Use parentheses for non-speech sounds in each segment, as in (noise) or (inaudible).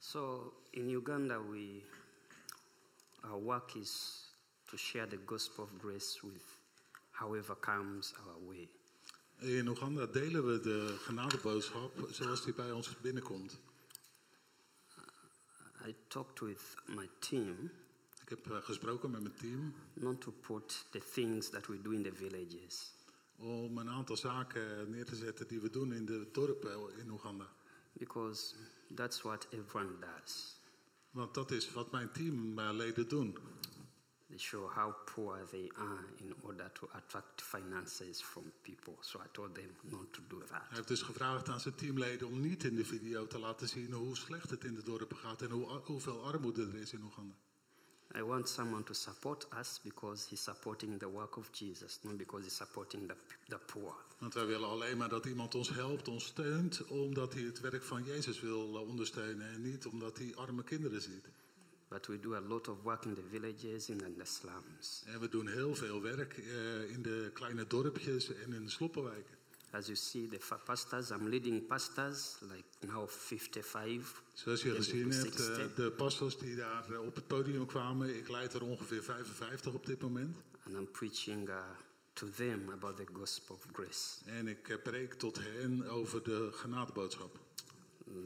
So in Uganda, we our work is to share the gospel of grace with however comes our way. In Oeganda delen we de genadeboodschap zoals die bij ons binnenkomt. I talked with my team Ik heb eh, gesproken met mijn team not to put the things that we do in the villages, om een aantal zaken neer te zetten die we doen in de dorpen in Oeganda. Because that's what everyone does. Want dat is wat mijn teamleden doen. They show how poor they are in order to attract finances from people. So I told them not to do Hij that. heeft dus gevraagd aan zijn teamleden om niet in de video te laten zien hoe slecht het in de dorpen gaat en hoe, hoeveel armoede er is in Oeganda. I want someone to support us because he's supporting the work of Jesus, not because he's supporting the, the poor. Want wij willen alleen maar dat iemand ons helpt, ons steunt, omdat hij het werk van Jezus wil eh, ondersteunen en niet omdat hij arme kinderen ziet. But we do a lot of work in the villages and in the slums. En we doen heel veel werk eh, in de kleine dorpjes en in de sloppenwijken. As you see, the pastors, I'm leading pastors, like now 55. Zoals je gezien hebt, 60. eh, de pastors die daar eh, op het podium kwamen, ik leid er ongeveer 55 op dit moment. And I'm preaching uh, to them about the gospel of grace. En ik eh, preek tot hen over de genadeboodschap.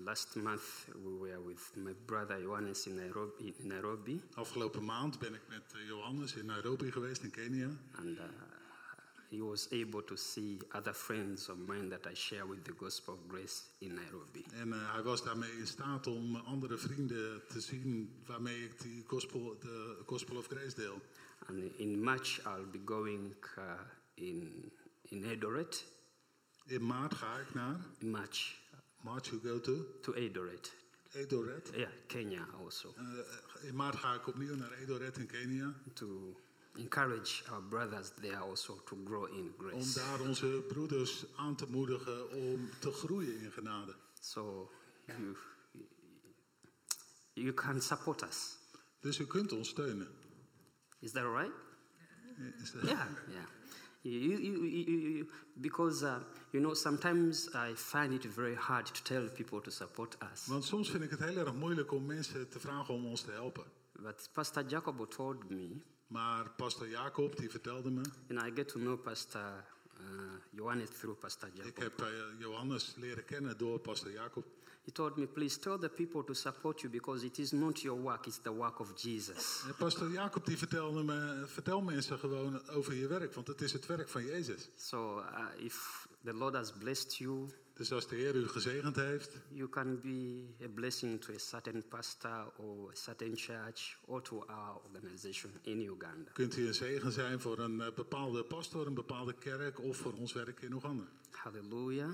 Last month, we were with my brother Johannes in Nairobi, in Nairobi Afgelopen maand ben ik met Johannes in Nairobi geweest in Kenia. and uh, he was able to see other friends of mine that I share with the gospel of grace in Nairobi. En eh, hij was daarmee in staat om andere vrienden te zien waarmee ik die gospel, de Gospel of Grace deel. And in March, I'll be going uh, in, in Eldoret. In maart ga ik naar, In March, March you go to, to Eldoret. Edoret. Yeah, Kenya also. Eh, in maart ga ik opnieuw naar Edoret in Kenia. To encourage our brothers there also to grow in Om grace. daar onze broeders aan te moedigen om te groeien in genade. So you, you can support us. Dus u kunt ons steunen. Is that all right? Is dat- Yeah, yeah. You, you, you, you, you, because, uh, you know, sometimes I find it very hard to tell people to support us. Want soms vind ik het heel erg moeilijk om mensen te vragen om ons te helpen. But Pastor Jacobo told me, Maar pastor Jacob die vertelde me, and I get to know Pastor uh, Johannes through Pastor ik Jacob. heb eh, Johannes leren kennen door pastor Jacob. He told me, please tell the people to support you because it is not your work, it's the work of Jesus. En pastor Jacob die vertelde me, vertel mensen gewoon over je werk, want het is het werk van Jezus. So uh, if the Lord has blessed you, Dus als de Heer u gezegend heeft, you can be a blessing to a certain pastor or a certain church or to our organization in Uganda. kunt u een zegen zijn voor een eh, bepaalde pastor, een bepaalde kerk of voor ons werk in Oeganda. Hallelujah.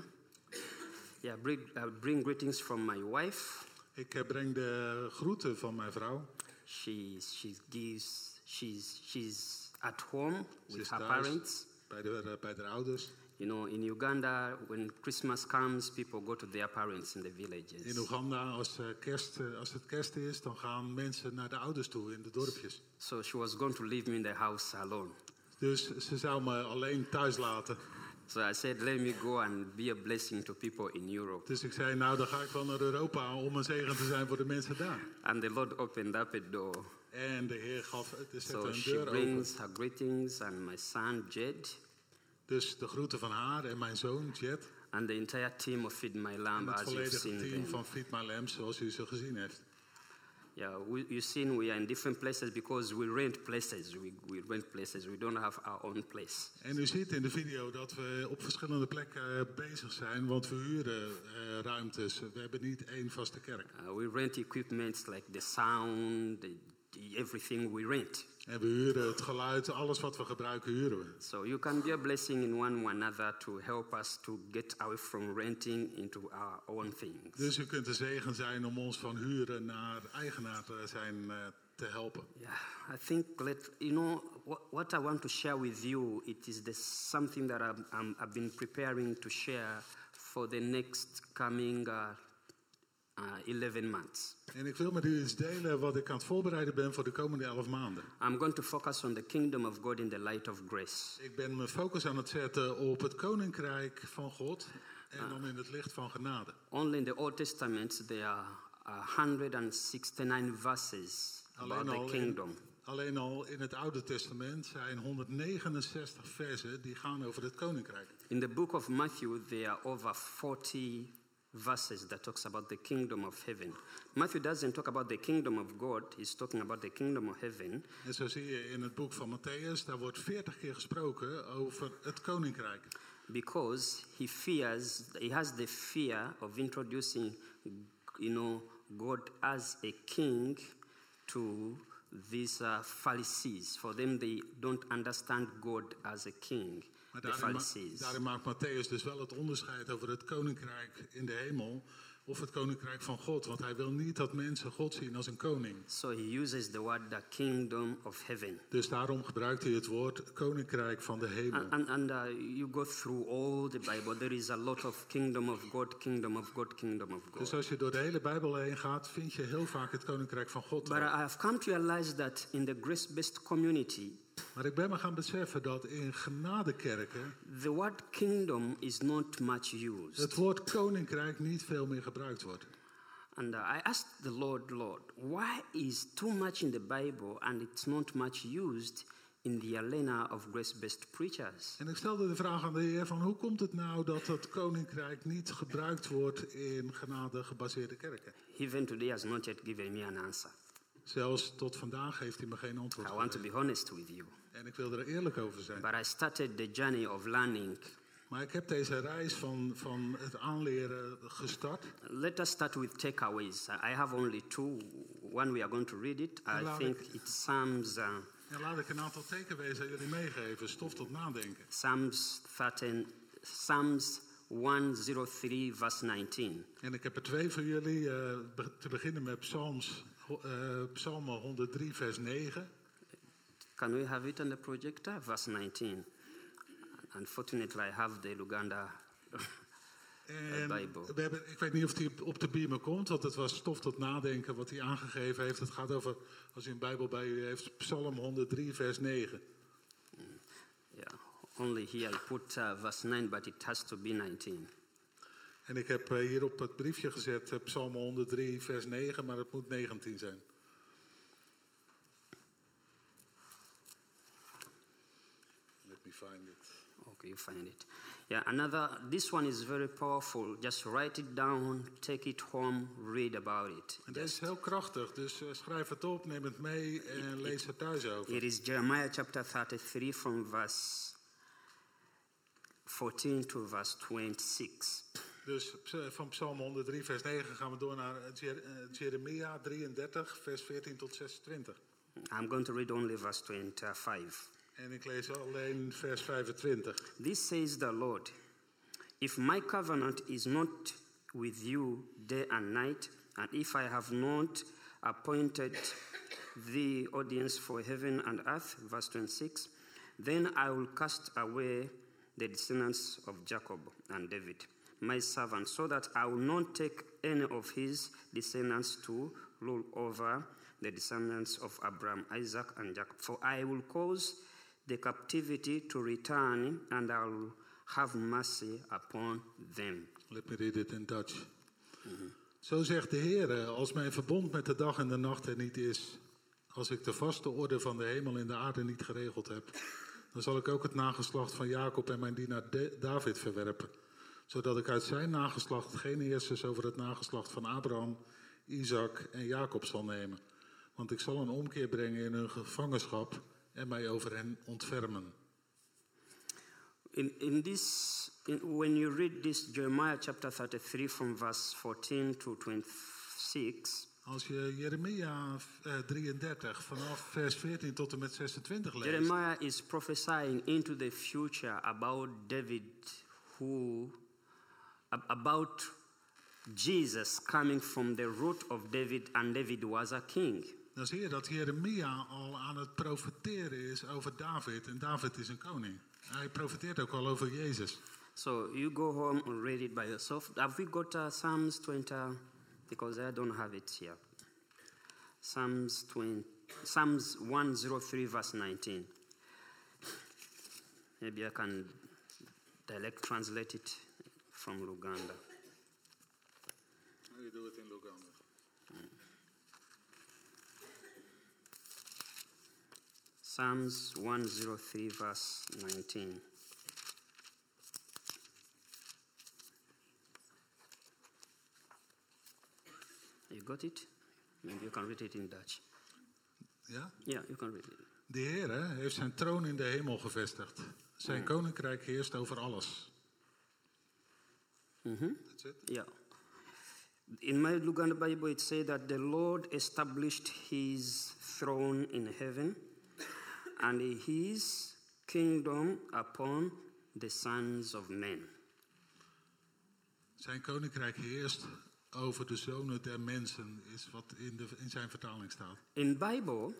Yeah, bring, uh, bring greetings from my wife. Ik eh, breng de groeten van mijn vrouw. She, she gives, she's, she's at home Ze with is her thuis parents. bij de, bij de ouders. You know, in Uganda, when Christmas comes, people go to their parents in the villages. In Oeganda, als, eh, kerst, eh, als het kerst is, dan gaan mensen naar de ouders toe in de dorpjes. So she was going to leave me in the house alone. Dus ze zou me alleen thuis laten. So I said, let me go and be a blessing to people in Europe. Dus ik zei, nou dan ga ik wel naar Europa om een zegen te zijn voor de mensen daar. And the Lord opened up a door. En de Heer gaf, het So een she deur open. brings her greetings and my son Jed Dus de groeten van haar en mijn zoon, Jet. and the entire team of Feed My En Lamb het as you've volledige team them. van Feed My zoals u ze gezien heeft. Yeah, we, you've seen we are in different places because we rent places. We, we rent places. We don't have our own place. En u ziet in de video dat we op verschillende plekken eh, bezig zijn, want we huren eh, ruimtes. We hebben niet één vaste kerk. Uh, we rent equipment like the sound, the, everything we rent. En we huren het geluid, alles wat we gebruiken, huren we. So you can be a blessing in one another to help us to get away from renting into our own things. Dus u kunt een zegen zijn om ons van huren naar eigenaar te zijn eh, te helpen. Yeah, I think let you know what, what I want to share with you. It is the, something that I'm, I'm, I've been preparing to share for the next coming uh, uh, 11 months. En ik wil met u iets delen wat ik aan het voorbereiden ben voor de komende elf maanden. I'm going to focus on the kingdom of God in the light of grace. Ik ben mijn focus aan het zetten op het koninkrijk van God en dan in het licht van genade. Only in the Old Testament there 169 verses about Alleen the al, in, kingdom. alleen al in het Oude Testament zijn 169 versen die gaan over het koninkrijk. In the book of Matthew, there are over 40 verses that talks about the kingdom of heaven. Matthew doesn't talk about the kingdom of God, he's talking about the kingdom of heaven. En zo zie je in het boek van Matthäus, daar wordt 40 keer gesproken over het koninkrijk. because he fears he has the fear of introducing you know god as a king to these uh, pharisees for them they don't understand god as a king Maar daarin, ma- pharisees daarin maakt Matthäus dus wel het onderscheid over het koninkrijk in de hemel of het koninkrijk van God. Want hij wil niet dat mensen God zien als een koning. so he uses the word the kingdom of heaven Dus daarom gebruikt hij het woord koninkrijk van de hemel. and, and, and uh, you go through all the bible there is a lot of kingdom of god kingdom of god kingdom of god Dus als je door de hele Bijbel heen gaat, vind je heel vaak het koninkrijk van God. but I have come to realize that in the grace-based community Maar ik ben me gaan beseffen dat in genadekerken The word kingdom is not much used. het woord koninkrijk niet veel meer gebruikt wordt. And I asked the Lord, Lord, why is too much in the Bible and it's not much used in the arena of grace based preachers? En ik stelde de vraag aan de Heer van hoe komt het nou dat het koninkrijk niet gebruikt wordt in genade gebaseerde kerken? Even today has not yet given me an answer. Zelfs tot vandaag heeft hij me geen antwoord I want to be honest with you. En ik wil er eerlijk over zijn. But I started the journey of learning. Maar ik heb deze reis van, van het aanleren gestart. Let us start with takeaways. I have only two. One we are going to read it. I think it. it's Psalms, uh, En laat ik een aantal tekenwezen aan jullie meegeven. Stof tot nadenken. Psalms 13, Psalms 103, verse 19. En ik heb er twee voor jullie. be- te beginnen met Psalms, eh Psalm 103, vers 9. Can we have it on the projector? Verse 19. Unfortunately, I have the Luganda. (laughs) En Bijbel. we hebben, ik weet niet of die op- de beamer komt, want het was stof tot nadenken wat hij aangegeven heeft. Het gaat over, als u een Bijbel bij u heeft, Psalm 103, vers 9. yeah, only here I put uh, verse 9, but it has to be 19. En ik heb eh, hier op het briefje gezet eh, Psalm 103, vers 9, maar het moet 19 zijn. Let me find it. Okay, you find it. Yeah, another, this one is very powerful. Just write it down, take it home, read about it. En deze is heel krachtig, dus eh, schrijf het op, neem het mee en lees er thuis over. It is Jeremiah chapter 33 from verse 14 to verse 26. Dus eh, van Psalm 103, vers 9 gaan we door naar eh, eh, Jeremia 33, vers 14 tot 26. I'm going to read only verse 25. En ik lees alleen vers 25. This says the Lord If my covenant is not with you day and night, and if I have not appointed the audience for heaven and earth, verse 26, then I will cast away the descendants of Jacob and David, my servant, so that I will not take any of his descendants to rule over the descendants of Abraham, Isaac, and Jacob. For I will cause the captivity to return, and I will have mercy upon them. Let me read it in Dutch. Zo zegt de Heer, als mijn verbond met de dag en de nacht er niet is, als ik de vaste orde van de hemel en de aarde niet geregeld heb, dan zal ik ook het nageslacht van Jacob en mijn dienaar David verwerpen, zodat ik uit zijn nageslacht geen heersers over het nageslacht van Abraham, Isaac en Jacob zal nemen. Want ik zal een omkeer brengen in hun gevangenschap en mij over hen ontfermen. In, in this, in, when you read this, Jeremiah chapter 33, from verse 14 to 26, Als je Jeremia eh, 33 vanaf vers 14 tot en met 26 leest, Jeremiah is prophesying into the future about David, who, about Jesus coming from the root of David, and David was a king. dan zie je dat Jeremia al aan het profeteren is over David. En David is een koning. Hij profeteert ook al over Jezus. So you go home and read it by yourself. Have we got uh, Psalms 20? Because I don't have it here. Psalms 20, Psalms 103, verse 19. Maybe I can direct translate it from Luganda. How do you do it in Luganda? Psalms 103, verse 19. You got it? Maybe you can read it in Dutch. Ja? Ja, you can read it. De Heer heeft zijn troon in de hemel gevestigd. Zijn hmm. koninkrijk heerst over alles. Mm-hmm. That's it. Yeah. In my Luganda Bible, it says that the Lord established his throne in heaven and his kingdom upon the sons of men. Zijn koninkrijk heerst over de zonen der mensen, is wat in, de, in zijn vertaling staat. In Bible,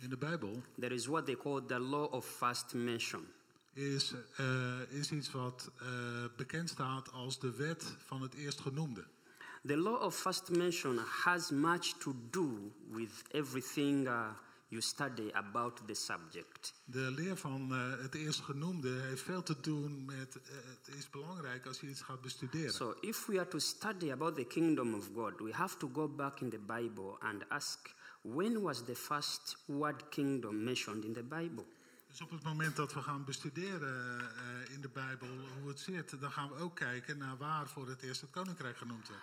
In de Bijbel there is what they call the law of first mention. Is, eh, is iets wat eh, bekend staat als de wet van het eerstgenoemde. The law of first mention has much to do with everything uh, you study about the subject. De leer van eh, het eerstgenoemde heeft veel te doen met, het is belangrijk als je iets gaat bestuderen. So, if we are to study about the kingdom of God, we have to go back in the Bible and ask when was the first word kingdom mentioned in the Bible? Dus op het moment dat we gaan bestuderen eh, in de Bijbel hoe het zit, dan gaan we ook kijken naar waar voor het eerst het koninkrijk genoemd werd.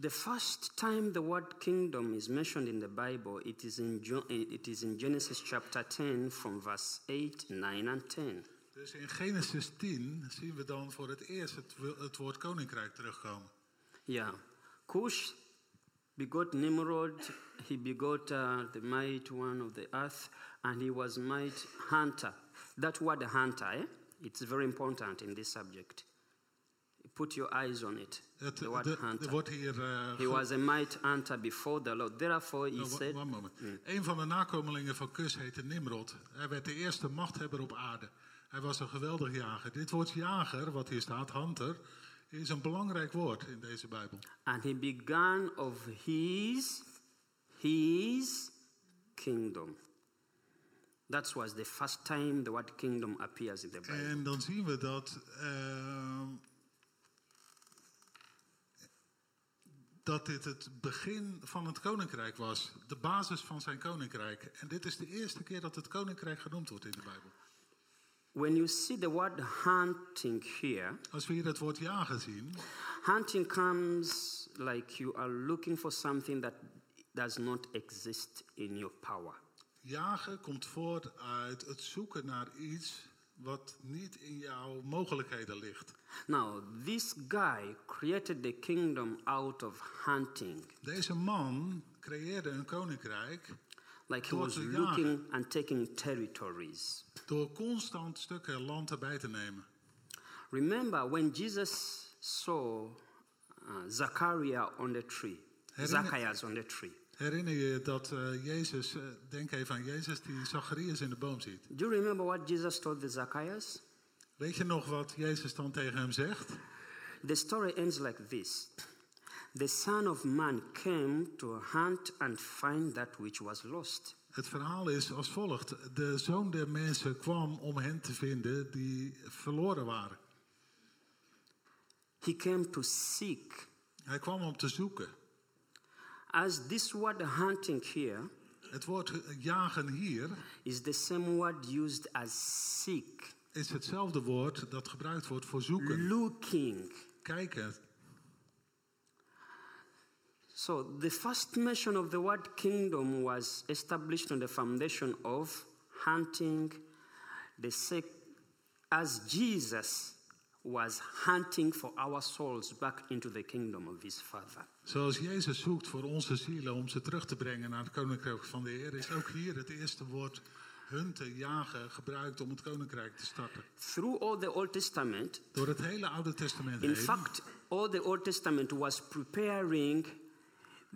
The first time the word kingdom is mentioned in the Bible, it is in, Jo- it is in Genesis chapter 10 from verse 8, 9, and 10. Dus in Genesis 10 zien we dan voor het eerst het, het woord koninkrijk terugkomen. Yeah. Cush begot Nimrod, he begot uh, the might one of the earth, and he was might hunter. That word hunter, eh? it's very important in this subject. Put your eyes on it. Het, the word hunter. er wordt hier. eh, He was a might hunter before the Lord. Therefore, he Oh, wa- said, one moment. Een van de nakomelingen van Kus heette Nimrod. Hij werd de eerste machthebber op aarde. Hij was een geweldig jager. Dit woord jager, wat hier staat, hunter, is een belangrijk woord in deze Bijbel. and he began of his, his kingdom. That was the first time the word kingdom appears in the Bible. En dan zien we dat. ehm, dat dit het begin van het koninkrijk was. De basis van zijn koninkrijk. En dit is de eerste keer dat het koninkrijk genoemd wordt in de Bijbel. When you see the word hunting here, Als we hier het woord jagen zien, hunting comes like you are looking for something that does not exist in your power. Jagen komt voort uit het zoeken naar iets wat niet in jouw mogelijkheden ligt. Now, this guy created the kingdom out of hunting. Deze man creëerde een koninkrijk Like he Door was looking and taking territories. door constant stukken land erbij te nemen. Remember when Jesus saw uh, Zachariah on the tree, Herinner- Zacchaeus on the tree. Herinner je dat eh, Jezus, eh, denk even aan Jezus die Zacharias in de boom ziet. Do you remember what Jesus told the Zacchaeus? Weet je nog wat Jezus dan tegen hem zegt? The story ends like this The Son of Man came to hunt and find that which was lost. Het verhaal is als volgt. De zoon der mensen kwam om hen te vinden die verloren waren. He came to seek. Hij kwam om te zoeken. As this word hunting here Het woord jagen hier is the same word used as seek, is hetzelfde woord dat gebruikt wordt voor zoeken. looking. Kijken. So the first mention of the word kingdom was established on the foundation of hunting the sec- as Jesus was hunting for our souls back into the kingdom of his father. Zoals Jezus zoekt voor onze zielen om ze terug te brengen naar het koninkrijk van de Heer, is ook hier het eerste woord hunten, jagen, gebruikt om het koninkrijk te starten. Through all the Old Testament, Door het hele Oude Testament in heen. fact, all the Old Testament was preparing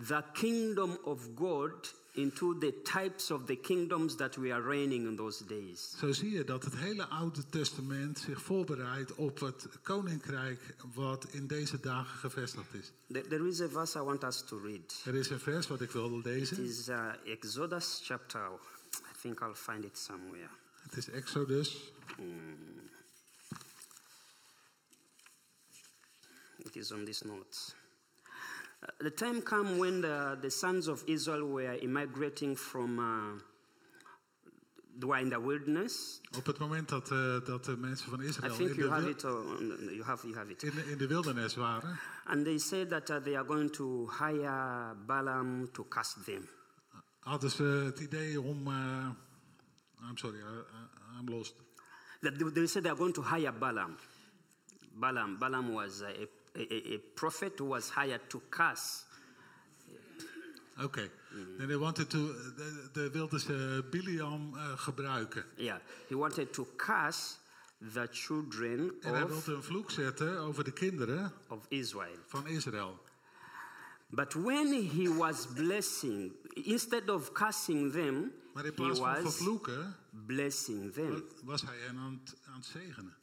the kingdom of God into the types of the kingdoms that we are reigning in those days. Zo zie je dat het hele Oude Testament zich voorbereidt op het koninkrijk wat in deze dagen gevestigd is. There- is a verse I want us to read. Er is een vers wat ik wil It lezen. is uh, Exodus chapter, I think I'll find it somewhere. Het is Exodus. It is on these notes. Uh, the time come when the, the sons of Israel were immigrating from uh, they were in the wilderness. Op het moment dat, eh, dat de mensen van I Israël think in you de, have it. uh, you have. You have it. in, de- in de wildernis waren, And they said that uh, they are going to hire Balaam to cast them. hadden ze het idee om. eh, I'm sorry, I, I- I'm lost. That they, they said they are going to hire Balaam. Balaam. Balaam was a, a, a, prophet who was hired to cast. Oké. En they wanted to, de, de wilden ze Biliam eh, gebruiken. Yeah, he wanted to cast the children En hij wilde een vloek zetten over de kinderen of Israel. van Israël. But when he was blessing, instead of cursing them, Maar in he plaats van was vervloeken, blessing them. was hij hen aan het, aan het zegenen.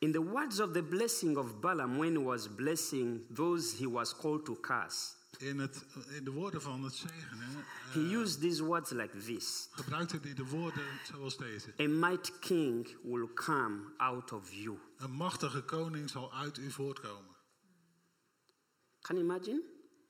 In the words of the blessing of Balaam, when he was blessing those he was called to curse, In, het, in de woorden van het zegenen eh, he used these words like this gebruikte hij de woorden zoals deze. A mighty king will come out of you. Een machtige koning zal uit u voortkomen. Can you imagine?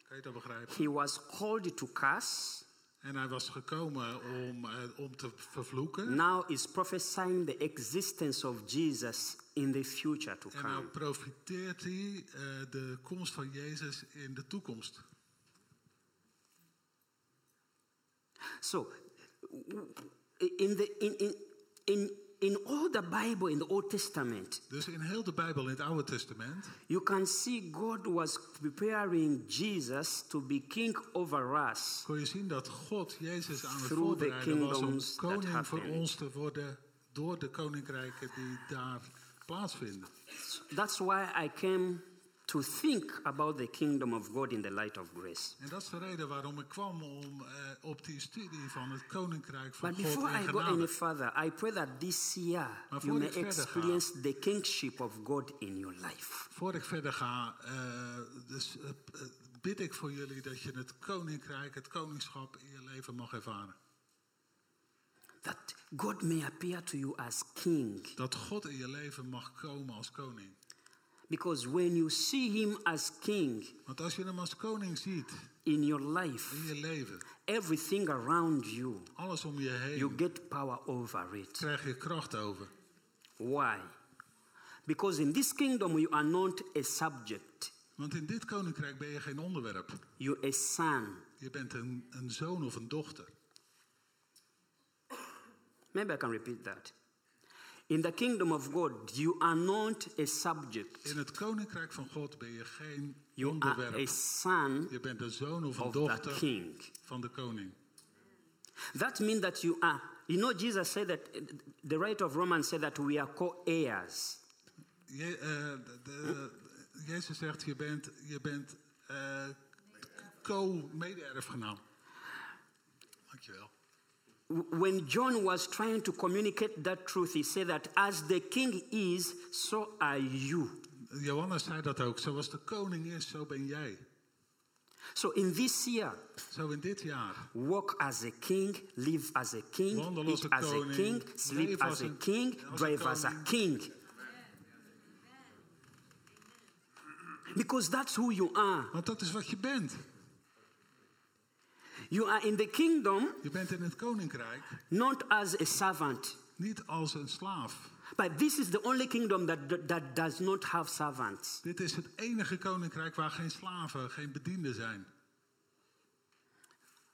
Kan je dat begrijpen? He was called to curse, En hij was gekomen om, eh, om te vervloeken. now is prophesying the existence of Jesus in the future to En come. nou profiteert hij eh, de komst van Jezus in de toekomst. So, in, the, in, in, in, in all the Bible, in the Old Testament, Dus in heel de Bijbel, in het Oude Testament, you can see God was preparing Jesus to be king over us. kon je zien dat God Jezus aan het voorbereiden was om koning voor ons te worden door de koninkrijken die daar plaatsvinden. That's why I came to think about the kingdom of God in the light of grace. En dat is de reden waarom ik kwam om eh, op die studie van het koninkrijk van But God before in I go any further, I pray that this year you voor may ik verder ga- experience the kingship of God in your life. Voor ik verder ga, eh, dus, eh, bid ik voor jullie dat je het koninkrijk, het koningschap in je leven mag ervaren. That God may appear to you as king. Dat God in je leven mag komen als koning. Because when you see him as king Want als je hem als koning ziet in your life, in je leven, everything around you, alles om je heen, you get power over it. krijg je kracht over. Why? Because in this kingdom you are not a subject, Want in dit koninkrijk ben je geen onderwerp. you're a son. Je bent een, een zoon of een dochter. Maybe I can repeat that. In the kingdom of God, you are not a subject, In het koninkrijk van God ben je geen you are a son Je bent een zoon of een dochter king. van de koning. That means that you are, you know, Jesus said that, the writer of Romans said that we are co heirs. Je, eh, de- de- Jezus zegt, je bent, je bent eh, co-mede-erfgenaam. When John was trying to communicate that truth, he said that as the king is, so are you. Johannes zei dat ook. Zoals de koning is, zo ben jij. So in this year, Zo in dit jaar. walk as a king, live as a king, eat as a king, sleep as a king, drive as a king. Because that's who you are. Want dat is wat je bent. You are in the kingdom Je bent in het koninkrijk not as a servant, niet als een slaaf. but this is the only kingdom that, that does not have servants. Dit is het enige koninkrijk waar geen slaven, geen bedienden zijn.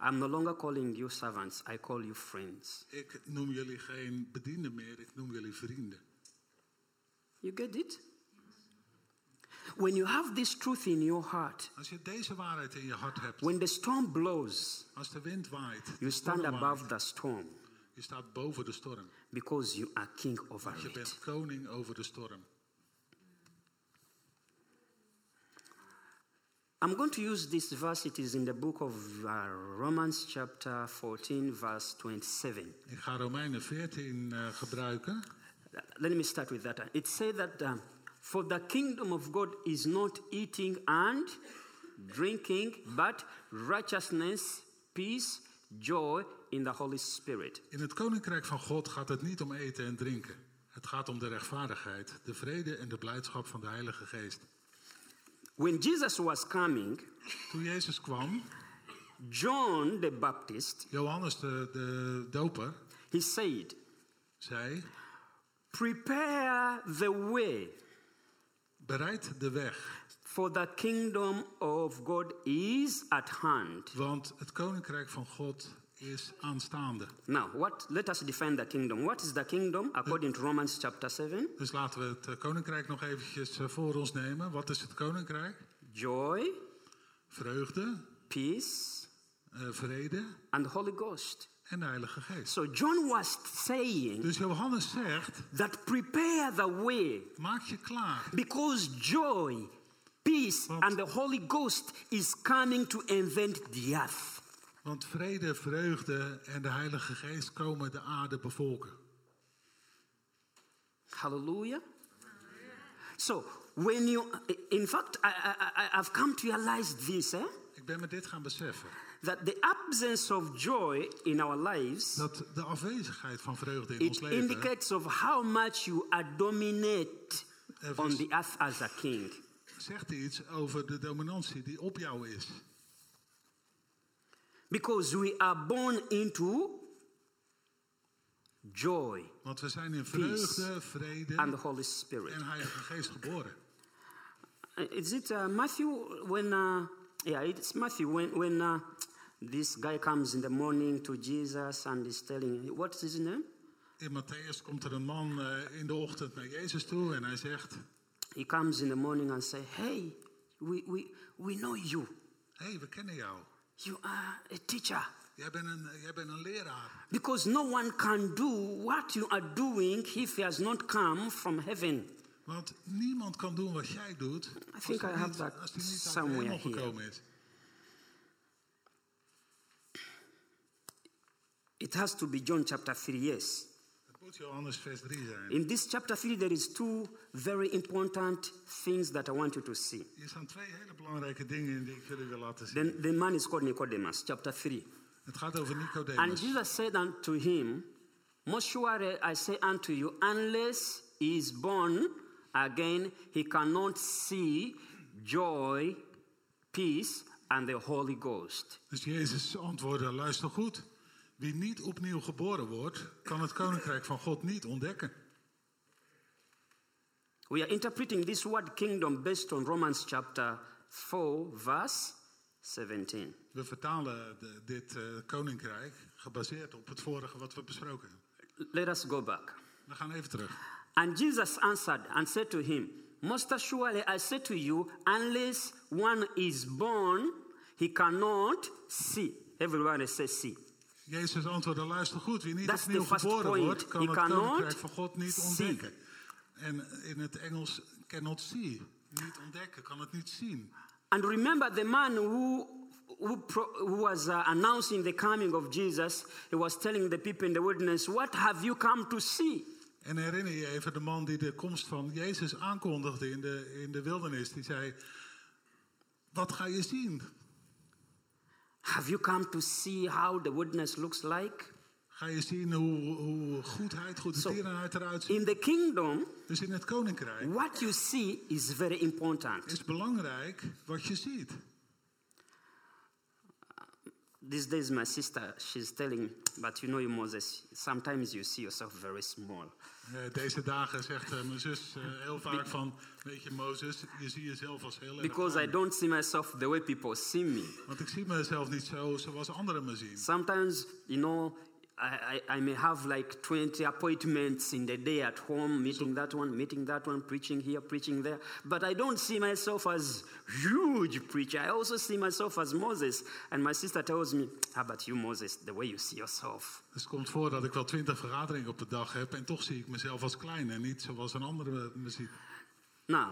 I'm no longer calling you servants, I call you friends. Ik noem jullie geen bedienden meer, ik noem jullie vrienden. You get it? When you have this truth in your heart, Als je deze waarheid in je hart hebt, when the storm blows, als de wind waait, you stand above waait, the storm je staat boven de storm. because you are king over je it. bent koning over de storm. I'm going to use this verse. It is in the book of uh, Romans, chapter 14, verse 27. Ik ga Romeinen 14 eh, gebruiken. Let me start with that. It says that um, for the kingdom of God is not eating and drinking, but righteousness, peace, joy in the Holy Spirit. In het koninkrijk van God gaat het niet om eten en drinken. Het gaat om de rechtvaardigheid, de vrede en de blijdschap van de Heilige Geest. When Jesus was coming, Toen Jezus kwam, John the Baptist, Johannes de, de doper, He said, zei: Prepare the way, Bereid de weg, for the kingdom of God is at hand. want het koninkrijk van God is aanstaande. Now, what, let us define the kingdom. What is the kingdom according to Romans chapter 7? Dus laten we het eh, koninkrijk nog eventjes eh, voor ons nemen. Wat is het koninkrijk? Joy, Vreugde, peace, eh, vrede and the Holy Ghost. En de Heilige Geest. So John was saying Dus Johannes zegt: that prepare the way maak je klaar, because joy, peace, Want- and the Holy Ghost is coming to invent the earth. want vrede, vreugde en de Heilige Geest komen de aarde bevolken. Hallelujah. So when you, in fact, I, I, I've come to realize this, eh? Ik ben me dit gaan beseffen. that the absence of joy in our lives Dat de afwezigheid van vreugde in ons it leven indicates of how much you are dominate on the earth as a king. zegt iets over de dominantie die op jou is. Because we are born into joy Want we zijn in vreugde, vrede and the Holy Spirit. en Heilige Geest geboren. Uh, Is it uh, Matthew when, uh, yeah, it's Matthew when, when uh, this guy comes in the morning to Jesus and is telling, what is his name? In Matthäus komt er een man eh, in de ochtend naar Jezus toe en hij zegt: He comes in the morning and say, hey, we, we, we know you. Hey, we kennen jou. You are a teacher. Jij bent, een, jij bent een leraar. Because no one can do what you are doing if he has not come from heaven. Want niemand kan doen wat jij doet I think I have niet, that als hij niet uit de somewhere hemel here. gekomen is. It has to be John chapter 3, yes. Het moet Johannes vers 3 zijn. In this chapter 3, there is two very important things that I want you to see. Hier staan twee hele belangrijke dingen die ik jullie wil laten zien. Then the man is called Nicodemus, chapter 3. Het gaat over And Jesus said unto him, Most surely I say unto you, unless he is born again, he cannot see joy, peace, and the Holy Ghost. Dus Jezus antwoordde, luister goed. Wie niet opnieuw geboren wordt, kan het koninkrijk van God niet ontdekken. We are interpreting this word kingdom based on Romans chapter 4, verse 17. We vertalen de- dit eh, koninkrijk gebaseerd op het vorige wat we besproken hebben. Let us go back. We gaan even terug. And Jesus answered and said to him, Most surely I say to you, unless one is born, he cannot see. Everyone says see. Jezus antwoordde, luister goed. Wie niet That's opnieuw geboren point. wordt, kan He het koninkrijk van God niet see. ontdekken. En in het Engels cannot see. Niet ontdekken, kan het niet zien. And remember the man who, who, pro, who was uh, announcing the coming of Jesus, he was telling the people in the wilderness, What have you come to see? En herinner je even de man die de komst van Jezus aankondigde in de, in de wildernis. Die zei, wat ga je zien? Have you come to see how the wilderness looks like? Ga je zien hoe, hoe goedheid, goede So, tierenheid eruit ziet? In the kingdom, Dus in het koninkrijk what you see is very important. is belangrijk wat je ziet. These days, my sister, she's telling me, but you know, you, Moses, sometimes you see yourself very small. Eh, deze dagen zegt eh, mijn zus eh, heel vaak van, weet je Mozes, je ziet jezelf als heel Because I don't see myself the way people see me. Want ik zie mezelf niet zo zoals anderen me zien. Sometimes, you know, I, I, I may have like 20 appointments in the day at home, meeting that one, meeting that one, preaching here, preaching there. But I don't see myself as huge preacher. I also see myself as Moses. And my sister tells me, ah, how about you, Moses, the way you see yourself? Dus het komt voor dat ik wel twintig vergaderingen op de dag heb en toch zie ik mezelf als klein en niet zoals een andere me, ziet. Now,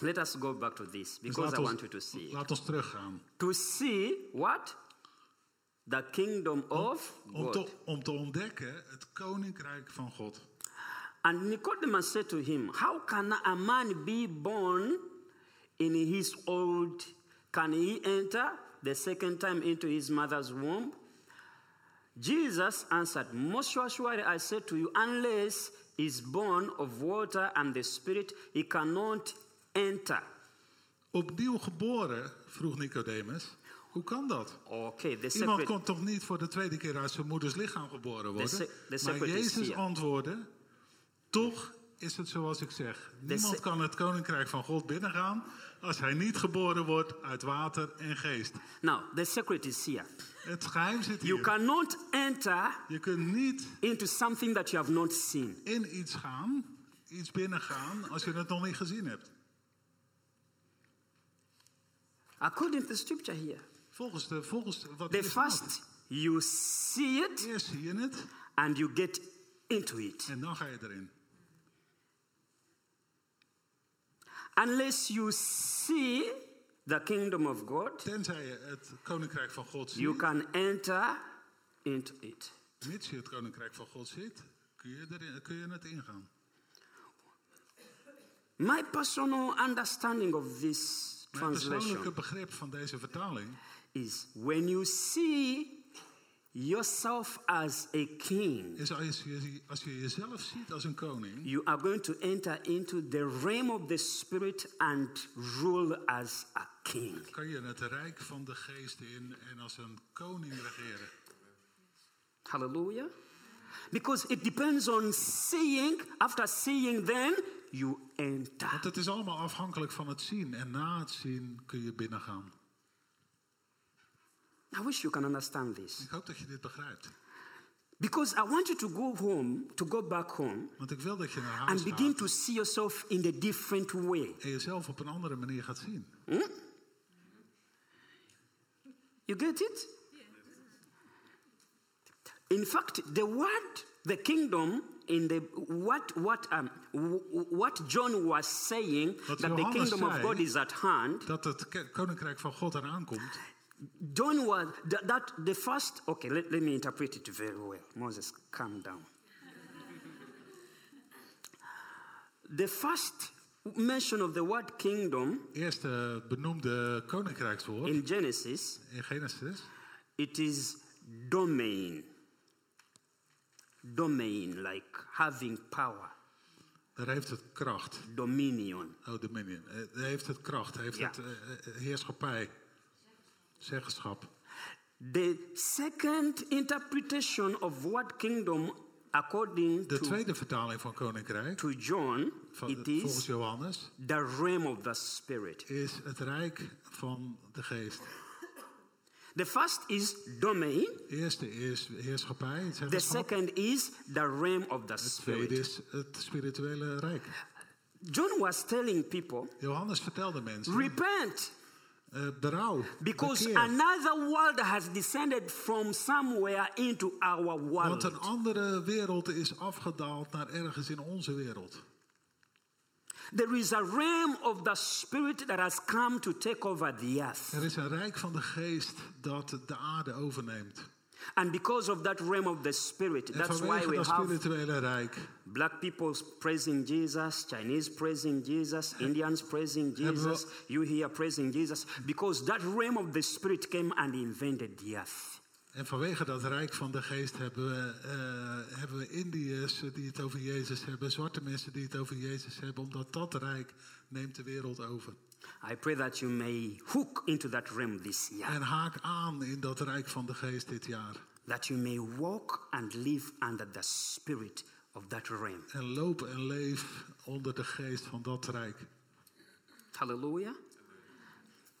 let us go back to this because laat I ons, want you to see. it. laat ons teruggaan. To see what? The kingdom of Om God. te, om te ontdekken het koninkrijk van God. And Nicodemus said to him, How can a man be born in his old? Can he enter the second time into his mother's womb? Jesus answered, Most surely I say to you, unless he is born of water and the Spirit, he cannot enter. Opnieuw geboren, vroeg Nicodemus. Hoe kan dat? Okay, the Iemand secret. kon toch niet voor de tweede keer uit zijn moeders lichaam geboren worden? se- the Maar secret is Jezus antwoordde, toch is het zoals ik zeg. Niemand se- kan het koninkrijk van God binnengaan als hij niet geboren wordt uit water en geest. Now, the secret is here. Het geheim zit You hier. cannot enter Je kunt niet into something that you have not seen. in iets gaan, iets binnengaan, als je het nog niet gezien hebt. According to the scripture here, Volgens, de, volgens wat the hier staat. first you see it Eerst zie je het and you get into it. en dan ga je erin. Unless you see the kingdom of God, Tenzij je het koninkrijk van God you ziet, can enter into it. mits je het koninkrijk van God ziet, kun je, erin, kun je het ingaan. My personal understanding of this Mijn persoonlijke translation begrip van deze vertaling is when you see yourself as a king, is als je, als je jezelf ziet als een koning, you are going to enter into the realm of the spirit and rule as a king. kan je het rijk van de geest in en als een koning regeren. Hallelujah. Because it depends on seeing, after seeing, then you enter. Want het is allemaal afhankelijk van het zien en na het zien kun je binnengaan. I wish you can understand this. Ik hoop dat je dit begrijpt. Because I want you to go home, to go back home, Want ik wil dat je naar huis and begin gaat to see yourself in a different way. en jezelf op een andere manier gaat zien. You get it? In fact, the word, the kingdom, in the what what um what John was saying Wat that the Johannes kingdom of God is at hand. Dat het koninkrijk van God eraan komt. John was that, that the first. Okay, let, let me interpret it very well. Moses, calm down. the first mention of the word kingdom Eerste benoemde koninkrijkswoord in Genesis, in Genesis. it is domain. Domain, like having power, Daar heeft het kracht. dominion. Oh, dominion. Eh, heeft het kracht. Heeft Ja. het eh, eh, heerschappij. Zeggenschap. The second interpretation of what kingdom, according De to, tweede vertaling van koninkrijk, to John, van, it volgens is Johannes, the realm of the spirit. is het rijk van de geest. The first is domain. De eerste is heerschappij, The second is the realm of the Het tweede spirit. is het spirituele rijk. John was telling people, Johannes vertelde mensen, repent, eh, berouw, because bekeer. another world has descended from somewhere into our Want een world. andere wereld is afgedaald naar ergens in onze wereld. There is a realm of the spirit that has come to take over the earth. Er is een rijk van de geest dat de aarde overneemt. And because of that realm of the spirit, En that's why we have rijk black people praising Jesus, Chinese praising Jesus, Indians praising Jesus, you here praising Jesus, because that realm of the spirit came and invented the earth. En vanwege dat rijk van de geest hebben we, eh, hebben we Indiërs die het over Jezus hebben, zwarte mensen die het over Jezus hebben, omdat dat rijk neemt de wereld over. I pray that you may hook into that realm this year, En haak aan in dat rijk van de geest dit jaar. that you may walk and live under the spirit of that realm. En loop en leef onder de geest van dat rijk. Hallelujah.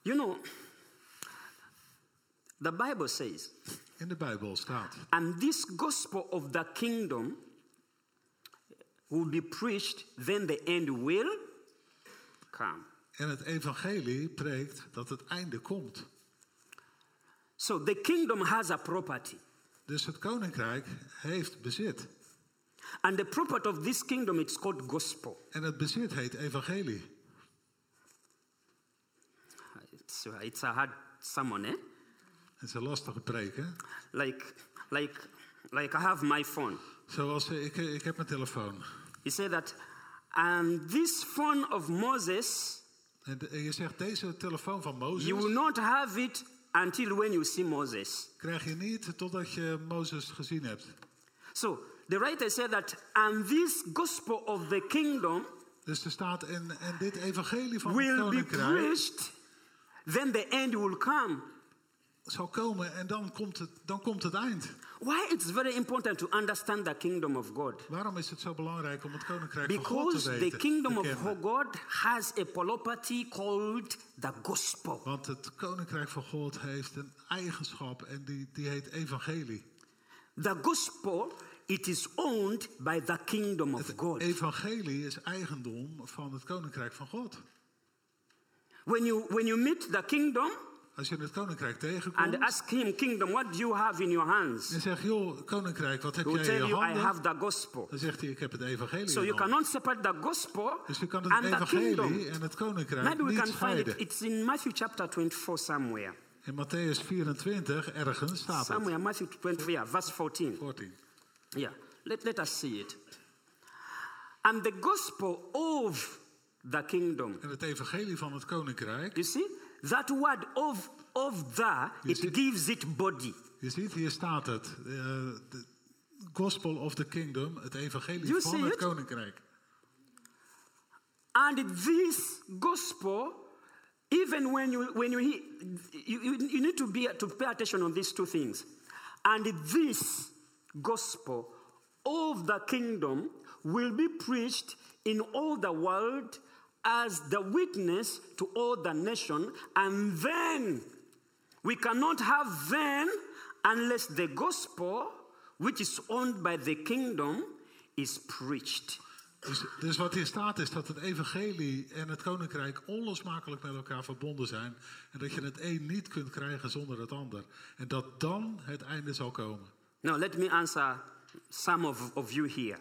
You know, the Bible says, In de Bijbel staat. and this gospel of the kingdom will be preached, then the end will come. En het evangelie preekt dat het einde komt. So the kingdom has a property. Dus het koninkrijk heeft bezit. And the property of this kingdom is called gospel. En het bezit heet evangelie. It's, it's a hard sermon, eh? Het is een lastige preek, hè? Like, like, like I have my phone. Zoals eh, ik, ik heb mijn telefoon. He said that, and this phone of Moses, je zegt, deze telefoon van Mozes you will not have it until when you see Moses. krijg je niet totdat je Mozes gezien hebt. So the writer said that, and this gospel of the kingdom Dus er staat, en, en dit evangelie van het will be koninkrijk preached, then the end will come. zal komen en dan komt het, dan komt het eind. Why it's very important to understand the kingdom of God? Waarom is het zo belangrijk om het koninkrijk van God te Because the weten? kingdom of? God has a property called the gospel. Want het koninkrijk van God heeft een eigenschap en die, die heet evangelie. The gospel, it is owned by the kingdom of Het God. evangelie is eigendom van het koninkrijk van God. When you, when you meet the kingdom Als je het koninkrijk and tegenkomt ask him, Kingdom, what do you have in your hands? en zegt, joh, koninkrijk, wat heb He jij in je you, I handen? have the gospel. Dan zegt hij, ik heb het evangelie So you cannot separate the gospel Dus je kan het and the evangelie kingdom. en het koninkrijk Maybe we niet can find scheiden. it. It's in Matthew chapter 24 somewhere. In Matthäus 24 ergens staat het. Somewhere, Matthew 24, yeah, verse 14. 14. Yeah, let, let us see it. And the gospel of the kingdom. En het evangelie van het koninkrijk. You see? That word of, of the, it see- gives it body. Je ziet, hier staat het. eh, De gospel of the kingdom. Het evangelie you van see het it? koninkrijk. And this gospel, even when you when you hear, you, you, you need to be to pay attention on these two things. And this gospel of the kingdom will be preached in all the world as the witness to all the nation, and then we cannot have then unless the gospel, which is owned by the kingdom, is preached. Dus, dus wat hier staat is dat het evangelie en het koninkrijk onlosmakelijk met elkaar verbonden zijn. En dat je het een niet kunt krijgen zonder het ander. En dat dan het einde zal komen. Now, let me answer some of, of you here.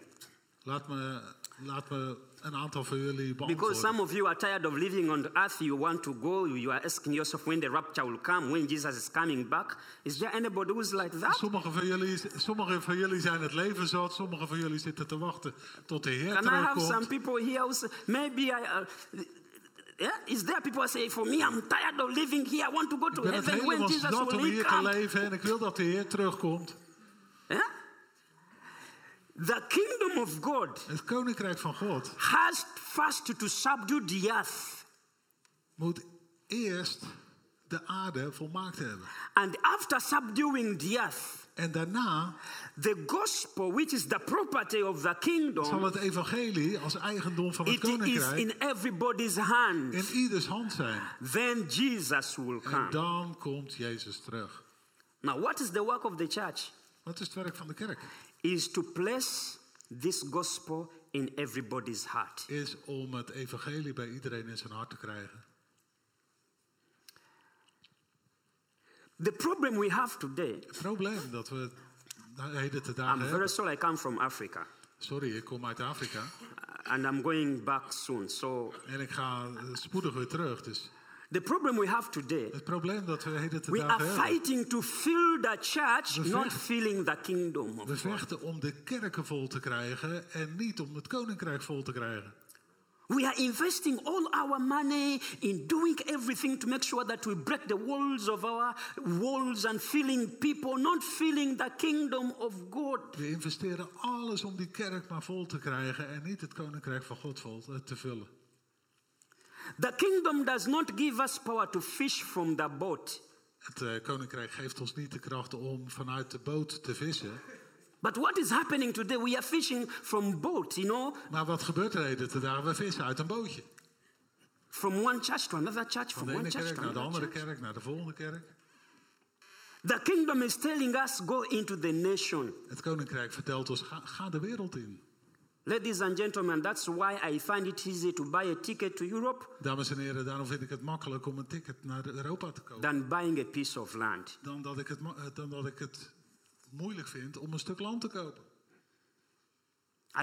Laat me, laat me een aantal van jullie Because some of you are tired of living on the earth, you want to go, you are asking yourself when the rapture will come, when Jesus is coming back. Is there anybody who's like that? Sommige van, jullie, sommige van jullie zijn het leven zat. Sommige van jullie zitten te wachten tot de Heer Can I have some terugkomt. people here who say, maybe I. Uh, yeah? Is there people say, for me, I'm tired of living here, I want to go to Ik ben het heaven when helemaal Jesus zat om will hier te come? leven en ik wil dat de Heer terugkomt. Yeah? The kingdom of God Het koninkrijk van God has first to subdue the earth. moet eerst de aarde volmaakt hebben. And after subduing the earth, En daarna the gospel, which is the property of the zal kingdom, het evangelie als eigendom van het it is koninkrijk in everybody's hand. in ieders hand zijn. Then Jesus will En come. dan komt Jezus terug. Now, what is the work of the church? Wat is het werk van de kerk? Is to place this gospel in everybody's heart. Is om het evangelie bij iedereen in zijn hart te krijgen. The problem we have today, Het probleem dat we de heden te dagen I'm very sorry I come from Africa, Sorry, ik kom uit Afrika. and I'm going back soon. So, En ik ga spoedig weer terug. Dus the problem we have today, het probleem dat we heden te we are dagen hebben. fighting to fill the church, We not vechten- filling the kingdom We of God. vechten om de kerken vol te krijgen en niet om het koninkrijk vol te krijgen. We are investing all our money in doing everything to make sure that we break the walls of our walls and filling people, not filling the kingdom of God. We investeren alles om die kerk maar vol te krijgen en niet het koninkrijk van God vol te- te vullen. The kingdom does not give us power to fish from the boat. Het eh, koninkrijk geeft ons niet de kracht om vanuit de boot te vissen. But what is happening today? We are fishing from boat, you know, Maar wat gebeurt er heden te dagen? We vissen uit een bootje. from one church to another church, Van from one church kerk to naar de another andere church. kerk, naar de volgende kerk. The kingdom is telling us go into the nation. Het koninkrijk vertelt ons, ga, ga de wereld in. Ladies and gentlemen, that's why I find it easy to buy a ticket to Europe Dames en heren, daarom vind ik het makkelijk om een ticket naar Europa te kopen. than buying a piece of land. Dan dat ik het, eh, dan dat ik het moeilijk vind om een stuk land te kopen.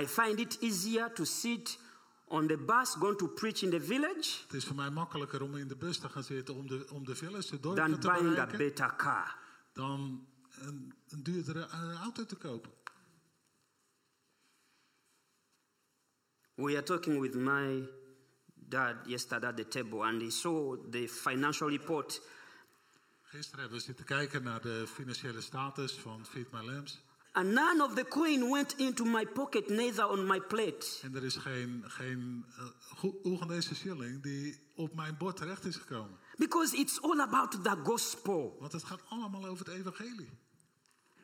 I find it easier to sit on the bus going to preach in the village Het is voor mij makkelijker om in de bus te gaan zitten om de, om de village, than dorpen te buying a bereiken, better car. dan een, een duurdere eh, auto te kopen. We are talking with my dad yesterday at the table, and he saw the financial report, Gisteren hebben we zitten kijken naar de financiële status van Feed My Lambs. And none of the coin went into my pocket, neither on my plate. En er is geen, geen uh, Oegandese shilling die op mijn bord terecht is gekomen. Because it's all about the gospel. Want het gaat allemaal over het evangelie.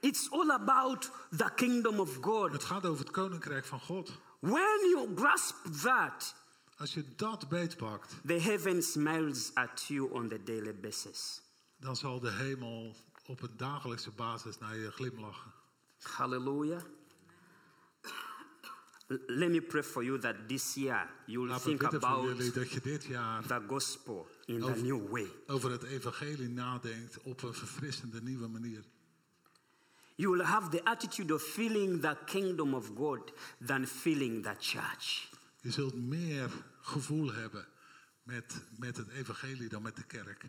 It's all about the kingdom of God. Het gaat over het koninkrijk van God. When you grasp that, Als je dat beetpakt, the heaven smiles at you on the daily basis. dan zal de hemel op een dagelijkse basis naar je glimlachen. Hallelujah. Let me pray for you that this year you will we think about jullie dat je dit jaar the gospel in a Over- new way. over het evangelie nadenkt op een verfrissende nieuwe manier. You will have the attitude of feeling the kingdom of God than feeling the church. Je zult meer gevoel hebben met, met het evangelie dan met de kerk.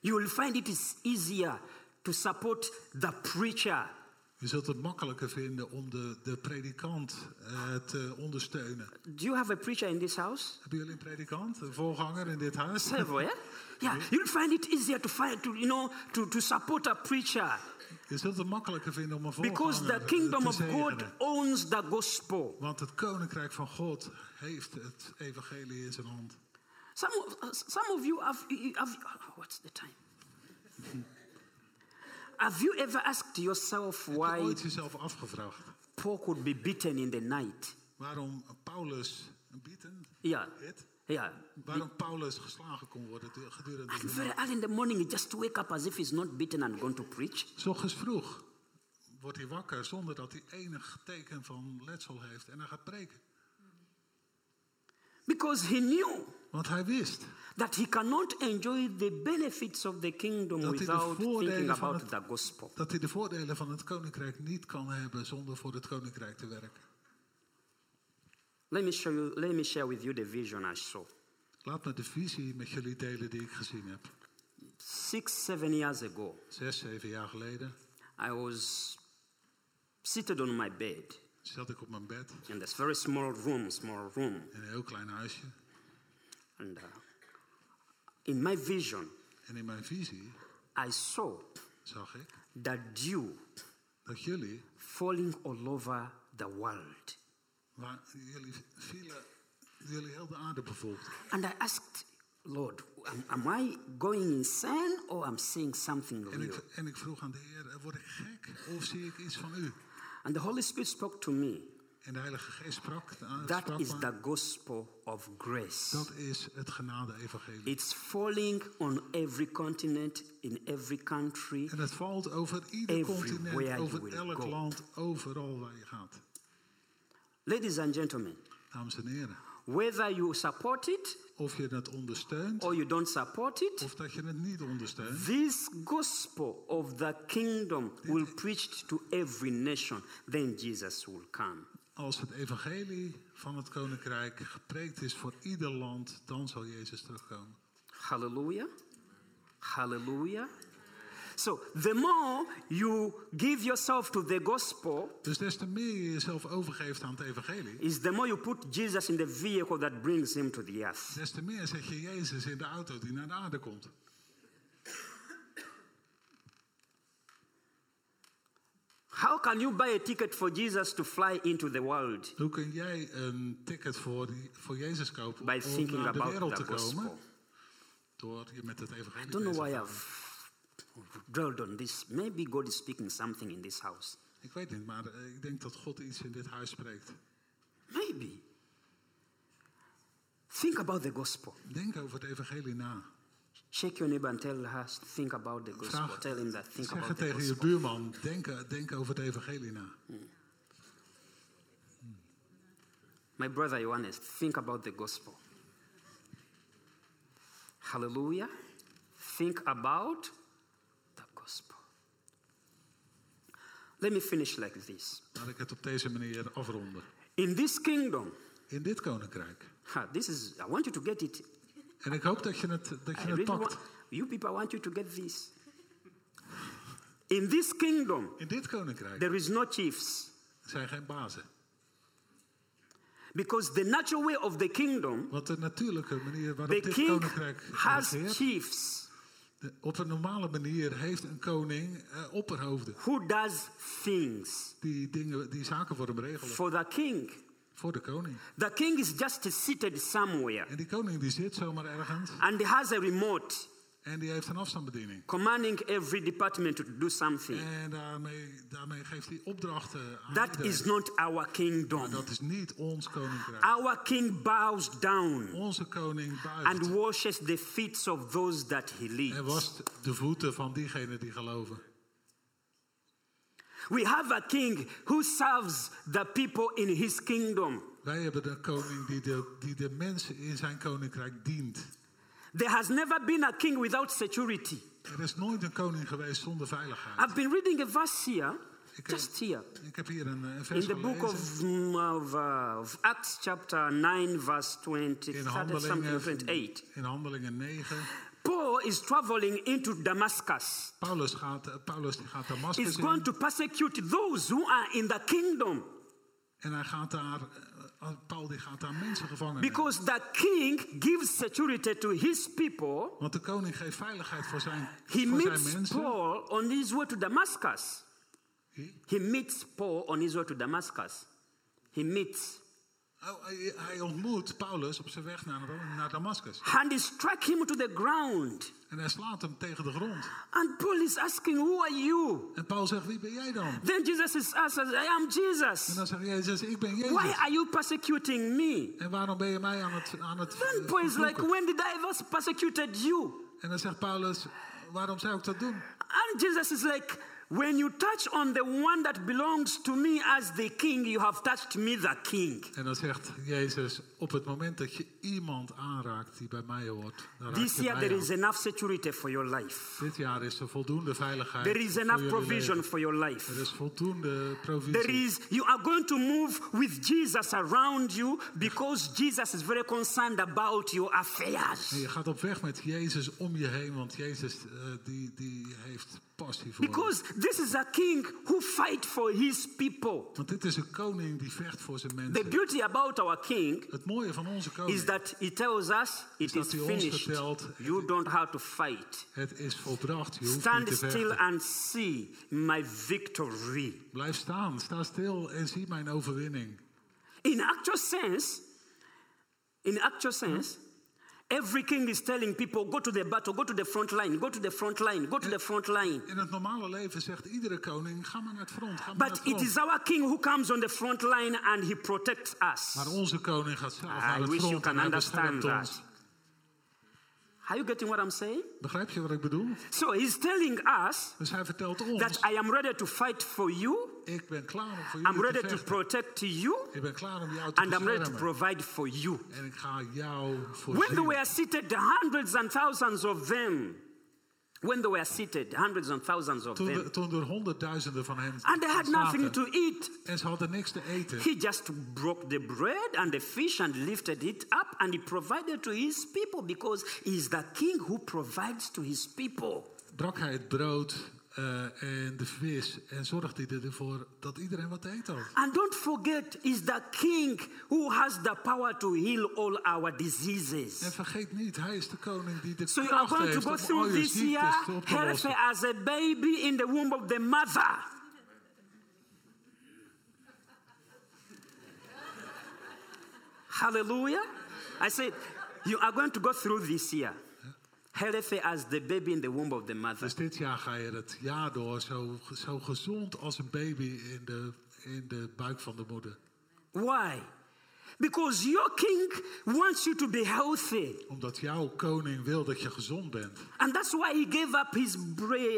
You will find it is easier to support the preacher Je zult het makkelijker vinden om de, de predikant eh, te ondersteunen. Do you have a preacher in this house? Hebben jullie een predikant, een voorganger in dit huis? Several, yeah? (laughs) Yeah, you'll find it easier to find, to, you know, to, to support a preacher Je zult het makkelijker vinden om een because the kingdom of God owns the gospel. Want het koninkrijk van God heeft het evangelie in zijn hand. Some of, some of you have, oh, what's the time? Have you ever asked yourself Heb je why ooit jezelf afgevraagd Paul could be beaten in the night? waarom Paulus Yeah, hit, yeah. waarom Paulus geslagen kon worden du- gedurende de very early in the morning, he just wake up as if he's not beaten and gone to preach. Ochtends vroeg wordt hij wakker zonder dat hij enig teken van letsel heeft en hij gaat preken. Because he knew Want hij wist that he cannot enjoy the benefits of the kingdom Dat without thinking about het- the gospel. dat hij de voordelen van het koninkrijk niet kan hebben zonder voor het koninkrijk te werken. Let me show you. Let me share with you the vision I saw. Laat me de visie met jullie delen die ik gezien heb. Six, seven years ago, Zes, zeven jaar geleden I was seated on my bed zat ik op mijn bed in this very small room, small room, in een heel klein huisje. and uh, in my vision, En in mijn visie I saw zag ik the dew dat jullie, falling all over the world. Waar jullie vielen, jullie heel de aarde bevolkt. And I asked, Lord, am, am I going insane or I'm seeing something En real? ik, en ik vroeg aan de Heer, eh, word ik gek of zie ik iets van u? And the Holy Spirit spoke to me. En de Heilige Geest sprak, eh, That sprak is me, the gospel of grace. dat is het genade-evangelie. It's falling on every continent, in every country. En het valt over ieder continent, over elk go. land, overal waar je gaat. Ladies and gentlemen, Dames en heren, whether you support it of je het ondersteunt or you don't support it, of dat je het niet ondersteunt, this gospel of the kingdom will preach to every nation. Then Jesus will come. als het evangelie van het koninkrijk gepreekt is voor ieder land, dan zal Jezus terugkomen. Hallelujah. Hallelujah. So, the more you give yourself to the gospel, Dus des te meer je jezelf overgeeft aan het evangelie, is the more you put Jesus in the vehicle that brings him to the earth. des te meer zet je Jezus in de auto die naar de aarde komt. How can you buy a ticket for Jesus to fly into the world? Hoe kun jij een ticket voor, die- voor Jezus kopen By om thinking naar de about wereld the te komen? gospel. Door je met het evangelie I don't know why I've. Dwelled on this. Maybe God is speaking something in this house. Ik weet niet, maar eh, ik denk dat God iets in dit huis spreekt. Maybe. Think about the gospel. Denk over het evangelie na. Shake your neighbor and tell her, think about the gospel. Vraag, tell him that, think zeg about het the tegen je buurman. Denk, denk over het evangelie na. My brother Johannes, think about the gospel. Hallelujah. Think about gospel. Let me finish like this. Laat ik het op deze manier afronden. In this kingdom, In dit koninkrijk. ha, this is, I want you to get it. En ik hoop dat je het, dat I je het really pakt. want, you people, I want you to get this. In this kingdom, In dit koninkrijk there is no chiefs. zijn geen bazen. Because the natural way of the kingdom, Want de natuurlijke manier waarop dit koninkrijk has regeert, chiefs. De- op een normale manier heeft een koning eh, opperhoofden. who does things Die, dingen, die zaken voor hem regelen. for the king. Voor de koning. The king is just seated somewhere En die koning die zit zomaar ergens. and he has a remote En die heeft een afstandsbediening. commanding every department to do something. En daarmee, daarmee geeft hij opdrachten aan That iedereen. is not our Maar kingdom. dat is niet ons koninkrijk. Our king bows down Onze koning buigt. and washes the feet of those that he En leads. wast de voeten van diegenen die geloven. We have a king who serves the people in his kingdom. Wij hebben een koning die de, die de mensen in zijn koninkrijk dient. There has never been a king without security. Er is nooit een koning geweest zonder veiligheid. I've been reading a verse here, Ik heb, just here, ik heb hier een, een in vers the book of, of, uh, of Acts, chapter 9, verse 20, in 30, something, handelingen, 28. in handelingen 9. Paul is traveling into Damascus. Paulus gaat, eh, Paulus gaat Damascus He's going in. to persecute those who are in the kingdom En hij gaat daar, eh, Paul die gaat daar mensen gevangen because the king gives security to his people. Want de koning geeft veiligheid voor zijn, He voor zijn meets mensen. Paul on his way to Damascus. He- He meets Paul on his way to Damascus. He meets. Hij, ontmoet Paulus op zijn weg naar, naar Damascus. And he struck him to the ground. En hij slaat hem tegen de grond. And Paul is asking, Who are you? En Paul zegt, wie ben jij dan? Then Jesus is answered, I am En Jesus. dan zegt Jezus, ik ben Why Jezus. are you persecuting me? En waarom ben je mij aan het, aan het Then Paul is like? When did I ever persecuted you? En dan zegt Paulus, waarom zou ik dat doen? And Jesus is like, When you touch on the one that belongs to me as the king, you have touched me, the king. En dan zegt Jezus, op het moment dat je iemand aanraakt die bij mij hoort, dan This je year, there is enough security for your life. Dit jaar is er voldoende veiligheid There is enough provision leven. for your life. Er is voldoende provisie. There is, you are going to move with Jesus around you because Jesus is very concerned about your affairs. En je gaat op weg met Jezus om je heen, want Jezus eh, die, die heeft passie voor. Because this is a king who fight for his people. Want dit is een koning die vecht voor zijn The mensen. beauty about our king Het mooie van onze is koning, that he tells us it is ons finished. vertelt, You don't have to fight. het is volbracht. Je hoeft niet Stand te still and see my victory. Blijf staan, sta stil en zie mijn overwinning. In actual sense, in actual sense, every king is telling people, go to the battle, go to the front line, go to the front line, go to the front line. In het normale leven zegt iedere koning, ga maar naar het front, ga maar naar But het it front. is our king who comes on the front line and he protects us. Maar onze koning gaat zelf naar I het wish you front en can hij beschermt understand ons. that. Are you getting what I'm saying? Begrijp je wat ik bedoel? So he's telling us Dus hij vertelt ons, that I am ready to fight for you, ik ben klaar om voor I'm ready to protect you, Ik ben klaar om jou te and I'm ready to provide for you. En ik ga jou When they were seated, the hundreds and thousands of them, when they were seated, hundreds and thousands of Toen, them, toen er honderdduizenden van hen and they had nothing to eat, en ze hadden niks te eten. he just broke the bread and the fish and lifted it up and he provided to his people because he's the king who provides to his people. Brak hij het brood eh, en de vis en zorgde hij ervoor dat iedereen wat te eten had. And don't forget, he's the king who has the power to heal all our diseases. En vergeet niet, hij is de koning die de So you are kracht going to heeft go om through al je this year op te healthy lossen. as a baby in the womb of the mother. Hallelujah. I said, you are going to go through this year healthy as the baby in the womb of the mother. Dus dit jaar ga je het jaar door zo, zo gezond als een baby in de, in de buik van de moeder. Why? Because your king wants you to be healthy. Omdat jouw koning wil dat je gezond bent. And that's why he gave up his,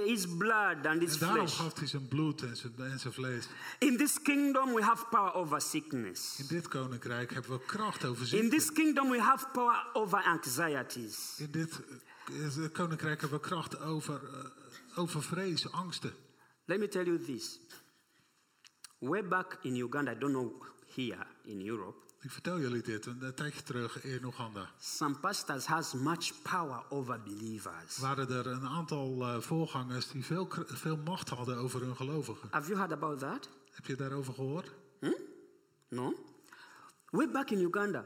his blood and his En daarom flesh. gaf hij zijn bloed en zijn, en zijn vlees. In this kingdom, we have power over sickness. In dit koninkrijk hebben we kracht over In ziekte. this kingdom, we have power over anxieties. In dit eh, koninkrijk hebben kracht over, eh, over vrees, angsten. Let me tell you this. Way back in Uganda, I don't know here in Europe, Ik vertel jullie dit een, tijdje terug in Oeganda. some pastors has much power over believers. Waren er een aantal eh, voorgangers die veel, veel macht hadden over hun gelovigen. Have you heard about that? Heb je daarover gehoord? No? Way back in Uganda,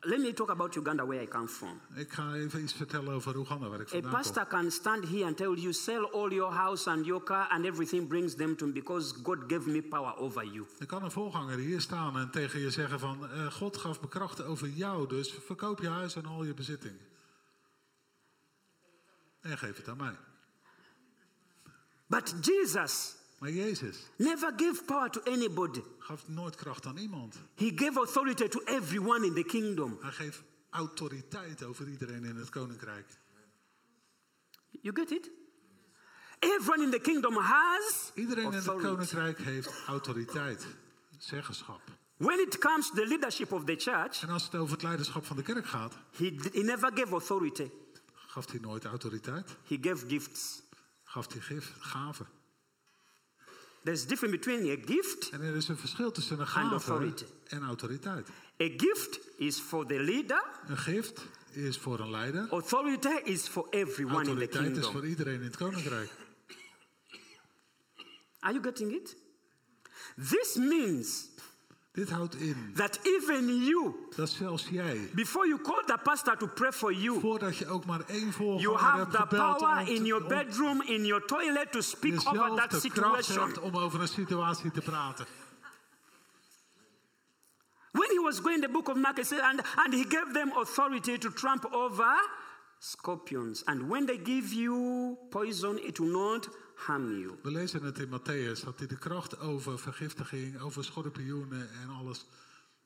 Let me talk about Uganda, where I come from. Ik ga even iets vertellen over Oeganda, waar ik A vandaan kom. pastor can stand here and tell you, sell all your house and your car and everything brings them to me because God gave me power over you. Er kan een voorganger hier staan en tegen je zeggen van... eh, God gaf me krachten over jou, dus verkoop je huis en al je bezittingen. En geef het aan mij. But Jesus Maar Jezus never gave power to anybody. gaf nooit kracht aan iemand. He gave authority to everyone in the kingdom. Hij geeft autoriteit over iedereen in het koninkrijk. You get it? Everyone in the kingdom has Iedereen in het koninkrijk heeft autoriteit, zeggenschap. When it comes to the leadership of the church, En als het over het leiderschap van de kerk gaat, he, he never gave authority. gaf hij nooit autoriteit. He gave gifts. Gaf hij gif, gaven. There's a difference between a gift. En er is een verschil tussen een gave authority. en autoriteit. A gift is for the leader. Een gift is voor een leider. Authority is for everyone in the Autoriteit is kingdom. voor iedereen in het koninkrijk. Are you getting it? This means Dit houdt in that even you, dat zelfs jij, before you call the pastor to pray for you, voordat je ook maar één you have hebt the gebeld power in your om bedroom, in your toilet to speak over jezelf that de kracht situation. hebt om over een situatie te praten. When he was going the book of Mark, he said, and, and he gave them authority to trample over scorpions. And when they give you poison, it will not you. We lezen het in Matthäus dat hij de kracht over vergiftiging, over schorpioenen en alles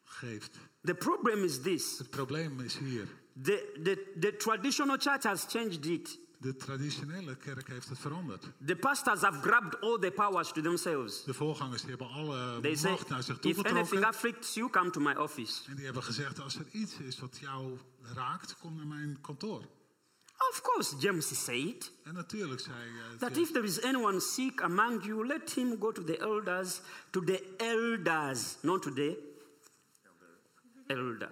geeft. The problem is this Het probleem is hier. the, the, the traditional church has changed it. De traditionele kerk heeft het veranderd. The pastors have grabbed all the powers to themselves. De voorgangers die hebben alle They say, macht naar zich if anything afflicts you, come to my office. En die hebben gezegd, als er iets is wat jou raakt, kom naar mijn kantoor. Of course, James said En natuurlijk zei eh, that if there is anyone sick among you, let him go to the elders, to the elders, not to the elder.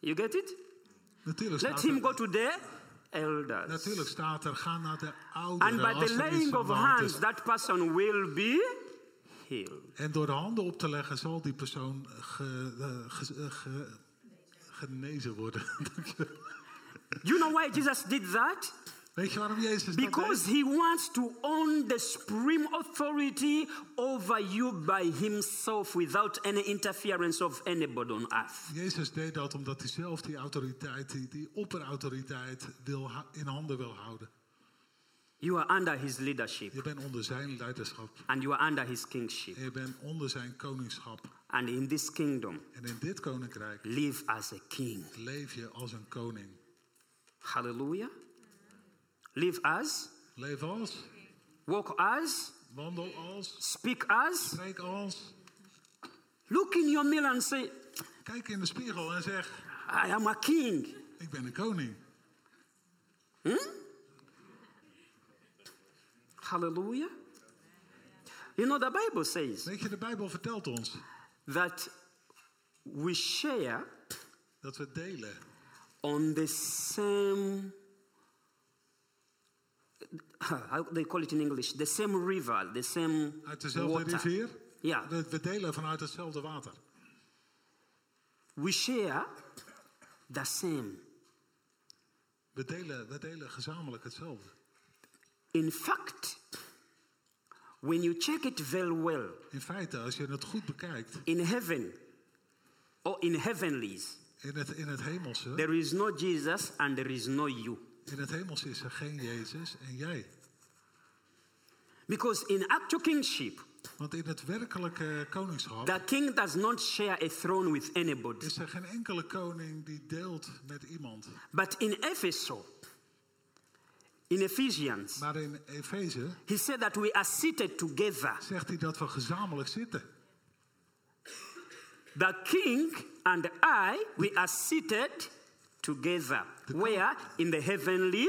You get it? natuurlijk, Let him er, go to the elders. natuurlijk staat er, ga naar de And ouderen by the laying of hands, that person will be healed. En door de handen op te leggen zal die persoon ge- eh, ge- eh, ge- genezen worden. (laughs) You know why Jesus did that? Weet je waarom Jezus Because he wants to own the supreme authority over you by himself without any interference of anybody on earth. Jezus deed dat omdat hij zelf die autoriteit, die, die opperautoriteit wil, in handen wil houden. You are under his leadership Je bent onder zijn leiderschap. and you are under his kingship. En je bent onder zijn koningschap. And in this kingdom, En in dit koninkrijk live as a king. leef je als een koning. Hallelujah. Live as, Leef als, walk as, wandel als, speak as. spreek als. Look in your mirror and say, Kijk in de spiegel en zeg, I am a king. ik ben een koning. Hallelujah. You know, the Bible says Weet je, de Bijbel vertelt ons that we share dat we delen on the same (laughs) how they call it in english the same river the same uit dezelfde water rivier. yeah We, we delen vanuit hetzelfde water. we share the same We delen, we delen gezamenlijk hetzelfde. in fact when you check it very well In feite, als je het goed bekijkt, in heaven or in heavenlies in het, in het hemelse, there is no jesus and there is no you in het hemelse is er geen Jezus en jij. because in actual kingship Want in het werkelijke koningschap the king does not share a throne with anybody is er geen enkele koning die deelt met iemand. but in ephesus in ephesians Maar in Efeze He said that we are seated together. zegt hij dat we gezamenlijk zitten. The king and I, we are seated together. Where? In the heavenly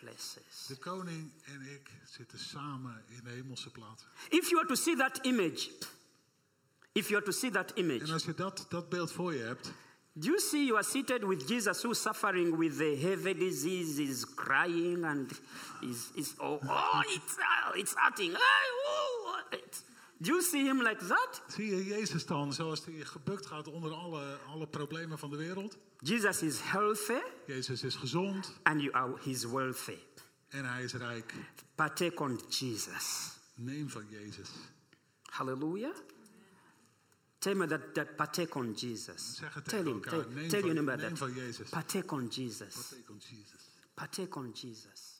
places. De koning en ik zitten samen in de hemelse plaatsen. If you are to see that image, if you are to see that En image, als je dat, dat beeld voor je hebt, do you see you are seated with Jesus who's suffering with the heavy disease, is crying and is, is oh, oh it's, uh, it's hurting. Oh, it's- you see him like that? Zie je Jezus dan zoals hij gebukt gaat onder alle, alle problemen van de wereld? Jesus is healthy Jezus is gezond and you are he's wealthy. en hij is rijk. Partake on Jesus. Neem van Jezus. Hallelujah. Tell me that, that partake on Jesus. Zeg het Tell him, elkaar. tell, Neem tell van- neighbor neem that. van Jezus. Partake on Jesus. Take on Jesus. Partake on Jesus.